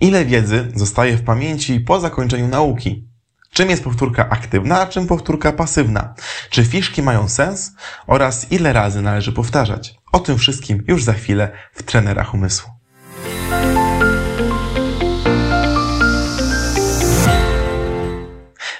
Ile wiedzy zostaje w pamięci po zakończeniu nauki? Czym jest powtórka aktywna, a czym powtórka pasywna? Czy fiszki mają sens? Oraz ile razy należy powtarzać? O tym wszystkim już za chwilę w trenerach umysłu.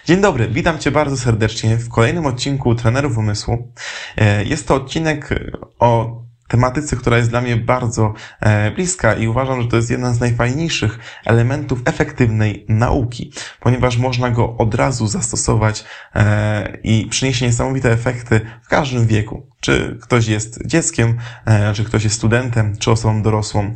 Dzień dobry, witam Cię bardzo serdecznie w kolejnym odcinku Trenerów Umysłu. E, jest to odcinek o tematyce, która jest dla mnie bardzo e, bliska i uważam, że to jest jeden z najfajniejszych elementów efektywnej nauki, ponieważ można go od razu zastosować e, i przyniesie niesamowite efekty w każdym wieku. Czy ktoś jest dzieckiem, e, czy ktoś jest studentem, czy osobą dorosłą.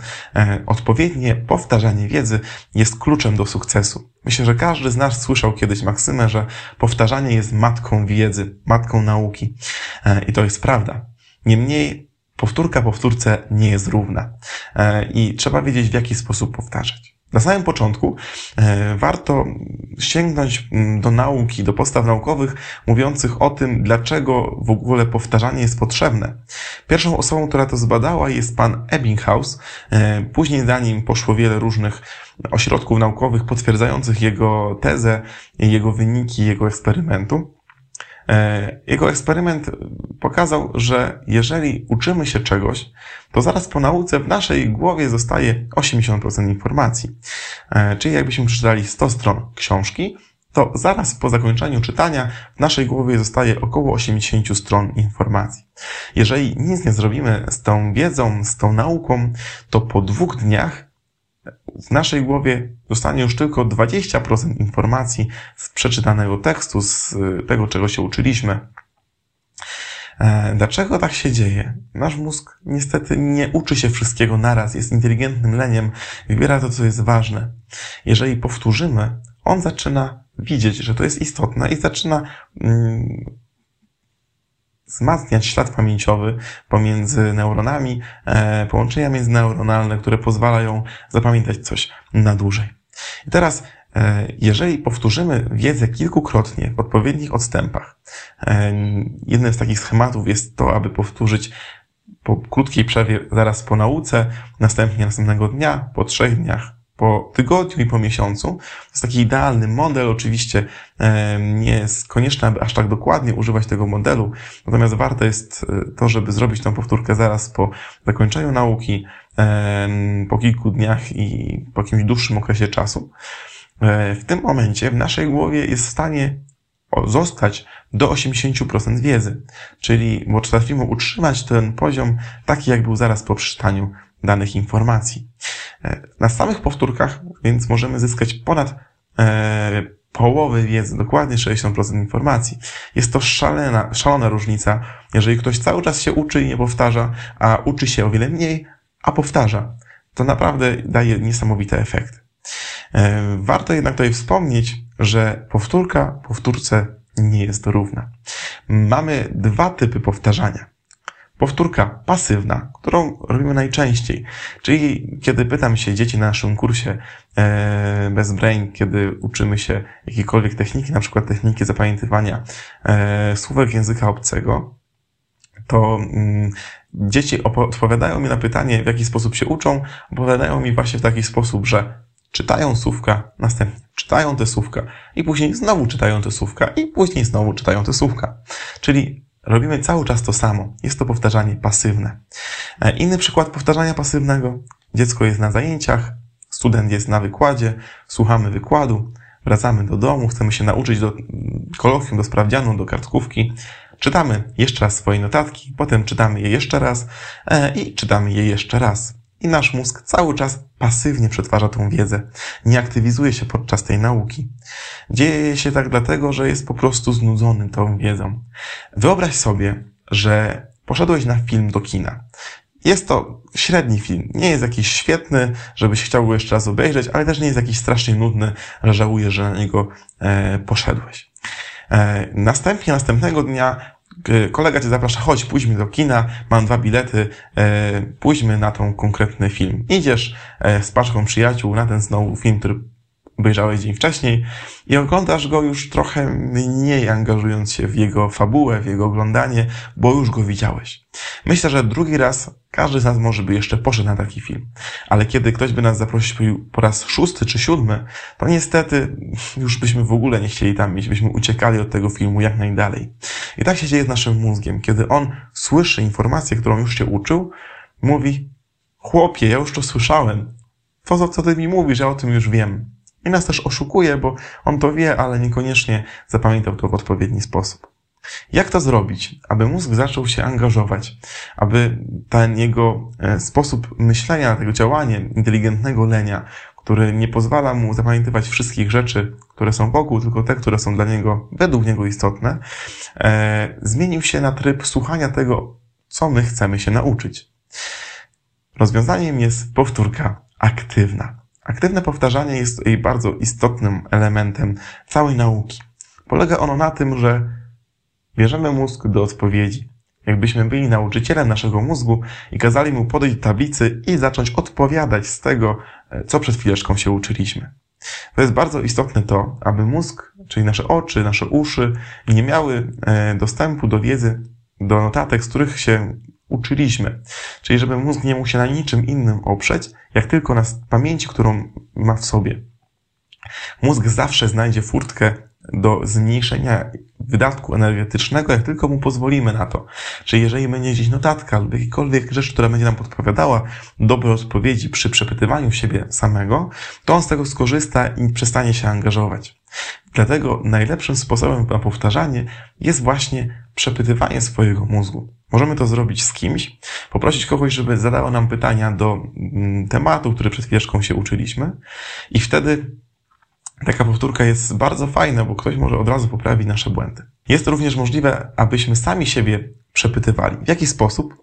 Odpowiednie powtarzanie wiedzy jest kluczem do sukcesu. Myślę, że każdy z nas słyszał kiedyś maksymę, że powtarzanie jest matką wiedzy, matką nauki. I to jest prawda. Niemniej powtórka powtórce nie jest równa e, i trzeba wiedzieć, w jaki sposób powtarzać. Na samym początku e, warto sięgnąć mm, do nauki, do postaw naukowych mówiących o tym, dlaczego w ogóle powtarzanie jest potrzebne. Pierwszą osobą, która to zbadała jest pan Ebbinghaus. E, później za nim poszło wiele różnych ośrodków naukowych potwierdzających jego tezę, jego wyniki, jego eksperymentu. Jego eksperyment pokazał, że jeżeli uczymy się czegoś, to zaraz po nauce w naszej głowie zostaje 80% informacji. E, czyli jakbyśmy przeczytali 100 stron książki, to zaraz po zakończeniu czytania w naszej głowie zostaje około 80 stron informacji. Jeżeli nic nie zrobimy z tą wiedzą, z tą nauką, to po dwóch dniach w naszej głowie zostanie już tylko 20% informacji z przeczytanego tekstu, z tego, czego się uczyliśmy. E, dlaczego tak się dzieje? Nasz mózg niestety nie uczy się wszystkiego naraz, jest inteligentnym leniem, wybiera to, co jest ważne. Jeżeli powtórzymy, on zaczyna widzieć, że to jest istotne i zaczyna mm, wzmacniać ślad pamięciowy pomiędzy neuronami, e, połączenia międzyneuronalne, które pozwalają zapamiętać coś na dłużej. I teraz, jeżeli powtórzymy wiedzę kilkukrotnie w odpowiednich odstępach, e, jednym z takich schematów jest to, aby powtórzyć po krótkiej przerwie zaraz po nauce, następnie następnego dnia, po trzech dniach, po tygodniu i po miesiącu. To jest taki idealny model. Oczywiście nie jest konieczne, aby aż tak dokładnie używać tego modelu, natomiast warto jest e, to, żeby zrobić tą powtórkę zaraz po zakończeniu nauki, po kilku dniach i po jakimś dłuższym okresie czasu. E, w tym momencie w naszej głowie jest w stanie zostać do 80% wiedzy, czyli potrafimy utrzymać ten poziom taki, jak był zaraz po przeczytaniu danych informacji. E, na samych powtórkach więc możemy zyskać ponad e, wiedzy, dokładnie 60% informacji. Jest to szalena, szalona różnica, jeżeli ktoś cały czas się uczy i nie powtarza, a uczy się o wiele mniej, a powtarza. To naprawdę daje niesamowite efekty. E, warto jednak tutaj wspomnieć, że powtórka powtórce nie jest równa. Mamy dwa typy powtarzania. Powtórka pasywna, którą robimy najczęściej. Czyli kiedy pytam się dzieci na naszym kursie e, bez brain, kiedy uczymy się jakiejkolwiek techniki, na przykład techniki zapamiętywania e, słówek języka obcego, to mm, dzieci odpowiadają mi na pytanie, w jaki sposób się uczą, opowiadają mi właśnie w taki sposób, że czytają słówka, następnie czytają te słówka i później znowu czytają te słówka i później znowu czytają te słówka. Czyli Robimy cały czas to samo. Jest to powtarzanie pasywne. E, inny przykład powtarzania pasywnego. Dziecko jest na zajęciach, student jest na wykładzie, słuchamy wykładu, wracamy do domu, chcemy się nauczyć do kolokwium, do sprawdzianu, do kartkówki. Czytamy jeszcze raz swoje notatki, potem czytamy je jeszcze raz e, i czytamy je jeszcze raz i nasz mózg cały czas pasywnie przetwarza tą wiedzę, nie aktywizuje się podczas tej nauki. Dzieje się tak dlatego, że jest po prostu znudzony tą wiedzą. Wyobraź sobie, że poszedłeś na film do kina. Jest to średni film. Nie jest jakiś świetny, żebyś chciał go jeszcze raz obejrzeć, ale też nie jest jakiś strasznie nudny, że żałujesz, że na niego e, poszedłeś. E, następnie, następnego dnia kolega cię zaprasza, chodź, pójdźmy do kina, mam dwa bilety, e, pójdźmy na tą konkretny film. Idziesz e, z paczką przyjaciół na ten znowu film, który obejrzałeś dzień wcześniej i oglądasz go już trochę mniej angażując się w jego fabułę, w jego oglądanie, bo już go widziałeś. Myślę, że drugi raz każdy z nas może by jeszcze poszedł na taki film. Ale kiedy ktoś by nas zaprosił po raz szósty czy siódmy, to niestety już byśmy w ogóle nie chcieli tam iść, byśmy uciekali od tego filmu jak najdalej. I tak się dzieje z naszym mózgiem. Kiedy on słyszy informację, którą już się uczył, mówi, chłopie, ja już to słyszałem. To, co ty mi mówisz, ja o tym już wiem. I nas też oszukuje, bo on to wie, ale niekoniecznie zapamiętał to w odpowiedni sposób. Jak to zrobić, aby mózg zaczął się angażować, aby ten jego e, sposób myślenia, tego działania inteligentnego lenia, który nie pozwala mu zapamiętywać wszystkich rzeczy, które są wokół, tylko te, które są dla niego, według niego istotne, e, zmienił się na tryb słuchania tego, co my chcemy się nauczyć. Rozwiązaniem jest powtórka aktywna. Aktywne powtarzanie jest jej bardzo istotnym elementem całej nauki. Polega ono na tym, że bierzemy mózg do odpowiedzi. Jakbyśmy byli nauczycielem naszego mózgu i kazali mu podejść do tablicy i zacząć odpowiadać z tego, e, co przed chwileczką się uczyliśmy. To jest bardzo istotne to, aby mózg, czyli nasze oczy, nasze uszy, nie miały e, dostępu do wiedzy, do notatek, z których się uczyliśmy. Czyli żeby mózg nie mógł się na niczym innym oprzeć, jak tylko na pamięci, którą ma w sobie. Mózg zawsze znajdzie furtkę do zmniejszenia wydatku energetycznego, jak tylko mu pozwolimy na to. Czyli jeżeli będzie gdzieś notatka lub jakikolwiek rzecz, która będzie nam podpowiadała dobre odpowiedzi przy przepytywaniu siebie samego, to on z tego skorzysta i przestanie się angażować. Dlatego najlepszym sposobem na powtarzanie jest właśnie przepytywanie swojego mózgu. Możemy to zrobić z kimś, poprosić kogoś, żeby zadało nam pytania do mm, tematu, który przed chwileczką się uczyliśmy i wtedy taka powtórka jest bardzo fajna, bo ktoś może od razu poprawić nasze błędy. Jest również możliwe, abyśmy sami siebie przepytywali. W jaki sposób?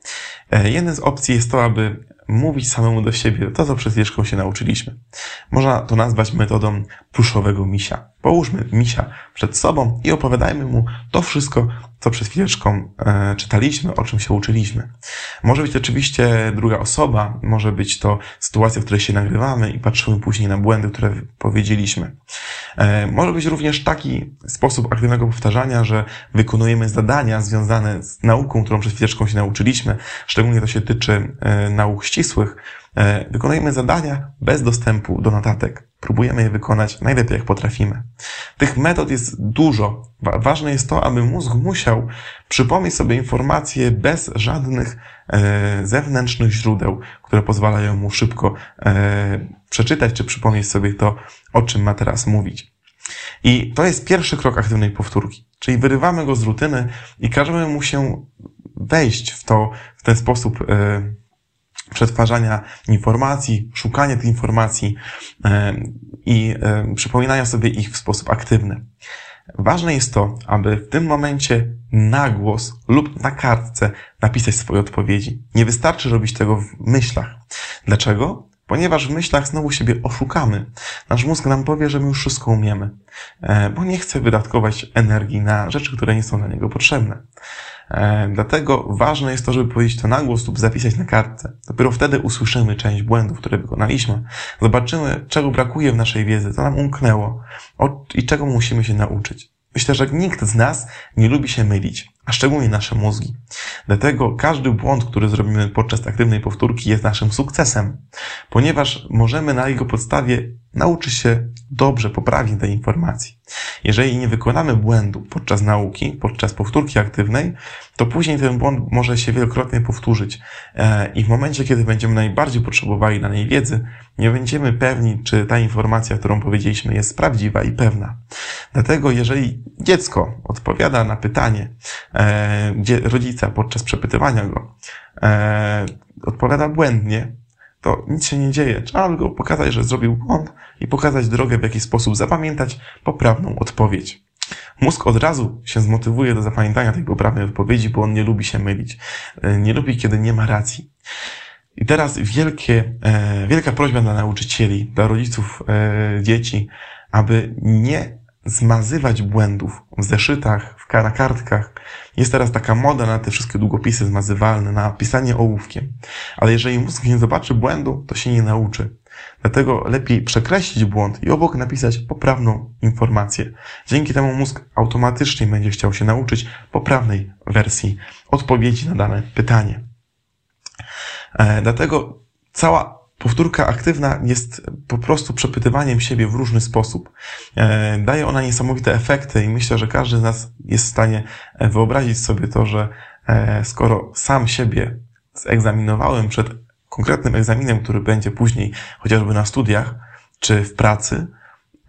E, jeden z opcji jest to, aby mówić samemu do siebie to, co przed chwileczką się nauczyliśmy. Można to nazwać metodą pluszowego misia. Połóżmy misia przed sobą i opowiadajmy mu to wszystko, co przed chwileczką e, czytaliśmy, o czym się uczyliśmy. Może być oczywiście druga osoba, może być to sytuacja, w której się nagrywamy i patrzymy później na błędy, które powiedzieliśmy. E, może być również taki sposób aktywnego powtarzania, że wykonujemy zadania związane z nauką, którą przed chwileczką się nauczyliśmy. Szczególnie to się tyczy e, nauk ścisłych. E, wykonujemy zadania bez dostępu do notatek. Próbujemy je wykonać najlepiej, jak potrafimy. Tych metod jest dużo. Ważne jest to, aby mózg musiał przypomnieć sobie informacje bez żadnych e, zewnętrznych źródeł, które pozwalają mu szybko e, przeczytać czy przypomnieć sobie to, o czym ma teraz mówić. I to jest pierwszy krok aktywnej powtórki. Czyli wyrywamy go z rutyny i każemy mu się wejść w to, w ten sposób, przetwarzania informacji, szukania tych informacji e, i e, przypominania sobie ich w sposób aktywny. Ważne jest to, aby w tym momencie na głos lub na kartce napisać swoje odpowiedzi. Nie wystarczy robić tego w myślach. Dlaczego? Ponieważ w myślach znowu siebie oszukamy. Nasz mózg nam powie, że my już wszystko umiemy, e, bo nie chce wydatkować energii na rzeczy, które nie są dla niego potrzebne. E, dlatego ważne jest to, żeby powiedzieć to na głos lub zapisać na kartce. Dopiero wtedy usłyszymy część błędów, które wykonaliśmy. Zobaczymy, czego brakuje w naszej wiedzy, co nam umknęło i czego musimy się nauczyć. Myślę, że nikt z nas nie lubi się mylić, a szczególnie nasze mózgi. Dlatego każdy błąd, który zrobimy podczas aktywnej powtórki jest naszym sukcesem, ponieważ możemy na jego podstawie nauczyć się dobrze, poprawnie tej informacji. Jeżeli nie wykonamy błędu podczas nauki, podczas powtórki aktywnej, to później ten błąd może się wielokrotnie powtórzyć. E, I w momencie, kiedy będziemy najbardziej potrzebowali danej wiedzy, nie będziemy pewni, czy ta informacja, którą powiedzieliśmy, jest prawdziwa i pewna. Dlatego, jeżeli dziecko odpowiada na pytanie e, rodzica podczas przepytywania go, e, odpowiada błędnie, to nic się nie dzieje. Trzeba go pokazać, że zrobił błąd i pokazać drogę, w jaki sposób zapamiętać poprawną odpowiedź. Mózg od razu się zmotywuje do zapamiętania tej poprawnej odpowiedzi, bo on nie lubi się mylić. E, nie lubi, kiedy nie ma racji. I teraz wielkie, e, wielka prośba dla nauczycieli, dla rodziców e, dzieci, aby nie zmazywać błędów w zeszytach, w, na kartkach. Jest teraz taka moda na te wszystkie długopisy zmazywalne, na pisanie ołówkiem. Ale jeżeli mózg nie zobaczy błędu, to się nie nauczy. Dlatego lepiej przekreślić błąd i obok napisać poprawną informację. Dzięki temu mózg automatycznie będzie chciał się nauczyć poprawnej wersji odpowiedzi na dane pytanie. E, dlatego cała powtórka aktywna jest po prostu przepytywaniem siebie w różny sposób. E, daje ona niesamowite efekty i myślę, że każdy z nas jest w stanie wyobrazić sobie to, że skoro sam siebie zegzaminowałem przed konkretnym egzaminem, który będzie później chociażby na studiach czy w pracy,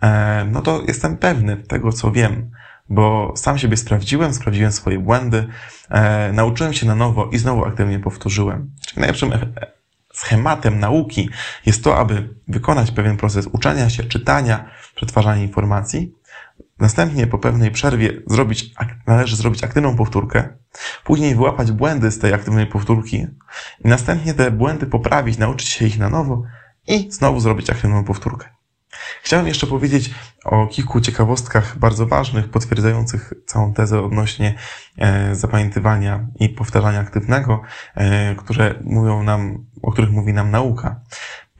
e, no to jestem pewny tego, co wiem, bo sam siebie sprawdziłem, sprawdziłem swoje błędy, e, nauczyłem się na nowo i znowu aktywnie powtórzyłem. Czyli najlepszym schematem nauki jest to, aby wykonać pewien proces uczenia się, czytania, przetwarzania informacji, Następnie po pewnej przerwie zrobić, należy zrobić aktywną powtórkę, później wyłapać błędy z tej aktywnej powtórki i następnie te błędy poprawić, nauczyć się ich na nowo i znowu zrobić aktywną powtórkę. Chciałem jeszcze powiedzieć o kilku ciekawostkach bardzo ważnych, potwierdzających całą tezę odnośnie e, zapamiętywania i powtarzania aktywnego, e, które mówią nam, o których mówi nam nauka.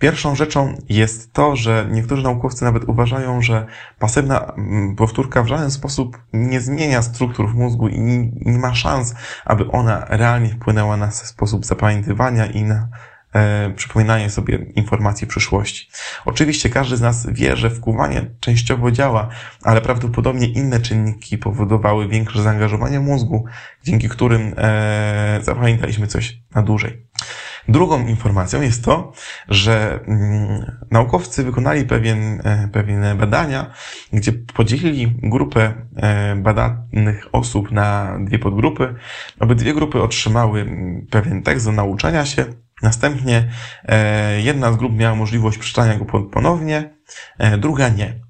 Pierwszą rzeczą jest to, że niektórzy naukowcy nawet uważają, że pasywna mm, powtórka w żaden sposób nie zmienia struktur w mózgu i nie ma szans, aby ona realnie wpłynęła na sposób zapamiętywania i na przypominanie sobie informacji przyszłości. Oczywiście każdy z nas wie, że wkuwanie częściowo działa, ale prawdopodobnie inne czynniki powodowały większe zaangażowanie mózgu, dzięki którym e, zapamiętaliśmy coś na dłużej. Drugą informacją jest to, że mm, naukowcy wykonali pewien, e, pewne badania, gdzie podzielili grupę e, badanych osób na dwie podgrupy. Obydwie grupy otrzymały mm, pewien tekst do nauczania się. Następnie e, jedna z grup miała możliwość przeczytania go ponownie, druga nie.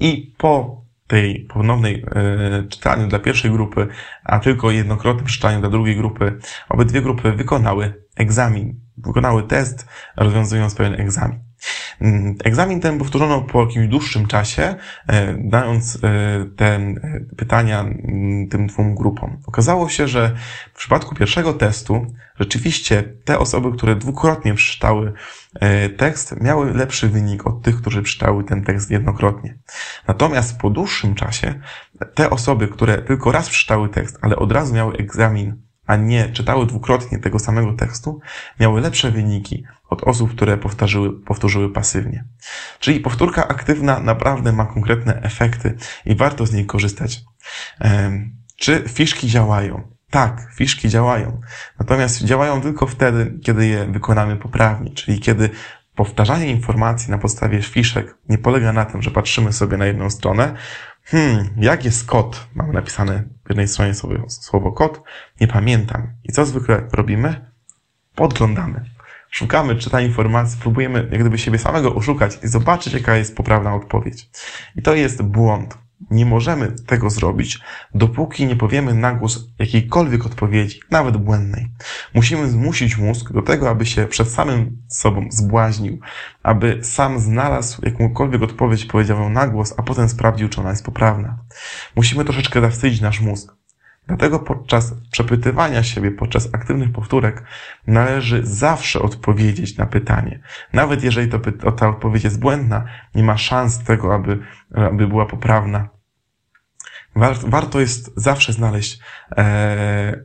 I po tej ponownej e, czytaniu dla pierwszej grupy, a tylko jednokrotnym czytaniu dla drugiej grupy, obydwie grupy wykonały egzamin, wykonały test, rozwiązując pewien egzamin. Mm, egzamin ten powtórzono po jakimś dłuższym czasie, e, dając e, te pytania mm, tym dwóm grupom. Okazało się, że w przypadku pierwszego testu rzeczywiście te osoby, które dwukrotnie przeczytały e, tekst, miały lepszy wynik od tych, którzy przeczytały ten tekst jednokrotnie. Natomiast po dłuższym czasie te osoby, które tylko raz przeczytały tekst, ale od razu miały egzamin a nie czytały dwukrotnie tego samego tekstu, miały lepsze wyniki od osób, które powtórzyły, powtórzyły pasywnie. Czyli powtórka aktywna naprawdę ma konkretne efekty i warto z niej korzystać. Czy fiszki działają? Tak, fiszki działają. Natomiast działają tylko wtedy, kiedy je wykonamy poprawnie, czyli kiedy powtarzanie informacji na podstawie fiszek nie polega na tym, że patrzymy sobie na jedną stronę, Hmm, jak jest kod? Mamy napisane w jednej stronie słowo, słowo kod. Nie pamiętam. I co zwykle robimy? Podglądamy. Szukamy, czy ta informacja, próbujemy jak gdyby siebie samego oszukać i zobaczyć, jaka jest poprawna odpowiedź. I to jest błąd. Nie możemy tego zrobić, dopóki nie powiemy na głos jakiejkolwiek odpowiedzi, nawet błędnej. Musimy zmusić mózg do tego, aby się przed samym sobą zbłaźnił, aby sam znalazł jakąkolwiek odpowiedź, powiedział ją na głos, a potem sprawdził, czy ona jest poprawna. Musimy troszeczkę zawstydzić nasz mózg. Dlatego podczas przepytywania siebie, podczas aktywnych powtórek należy zawsze odpowiedzieć na pytanie. Nawet jeżeli to, ta odpowiedź jest błędna, nie ma szans tego, aby, aby była poprawna. Warto jest zawsze znaleźć e,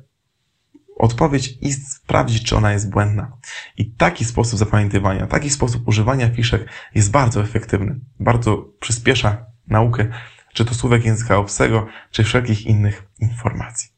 odpowiedź i sprawdzić, czy ona jest błędna. I taki sposób zapamiętywania, taki sposób używania fiszek jest bardzo efektywny. Bardzo przyspiesza naukę czy to słówek języka obcego, czy wszelkich innych informacji.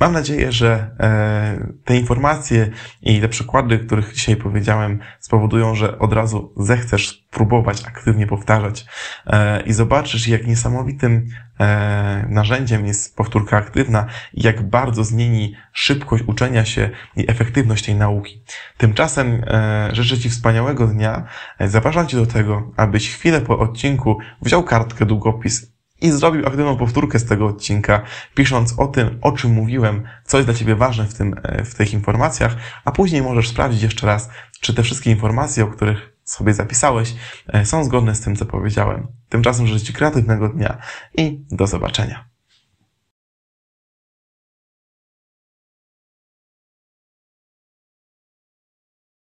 Mam nadzieję, że e, te informacje i te przykłady, których dzisiaj powiedziałem, spowodują, że od razu zechcesz próbować aktywnie powtarzać e, i zobaczysz, jak niesamowitym e, narzędziem jest powtórka aktywna i jak bardzo zmieni szybkość uczenia się i efektywność tej nauki. Tymczasem życzę Ci wspaniałego dnia. Zapraszam Cię do tego, abyś chwilę po odcinku wziął kartkę, długopis i zrobił aktywną powtórkę z tego odcinka, pisząc o tym, o czym mówiłem, co jest dla Ciebie ważne w, tym, e, w tych informacjach, a później możesz sprawdzić jeszcze raz, czy te wszystkie informacje, o których sobie zapisałeś, e, są zgodne z tym, co powiedziałem. Tymczasem życzę Ci kreatywnego dnia i do zobaczenia.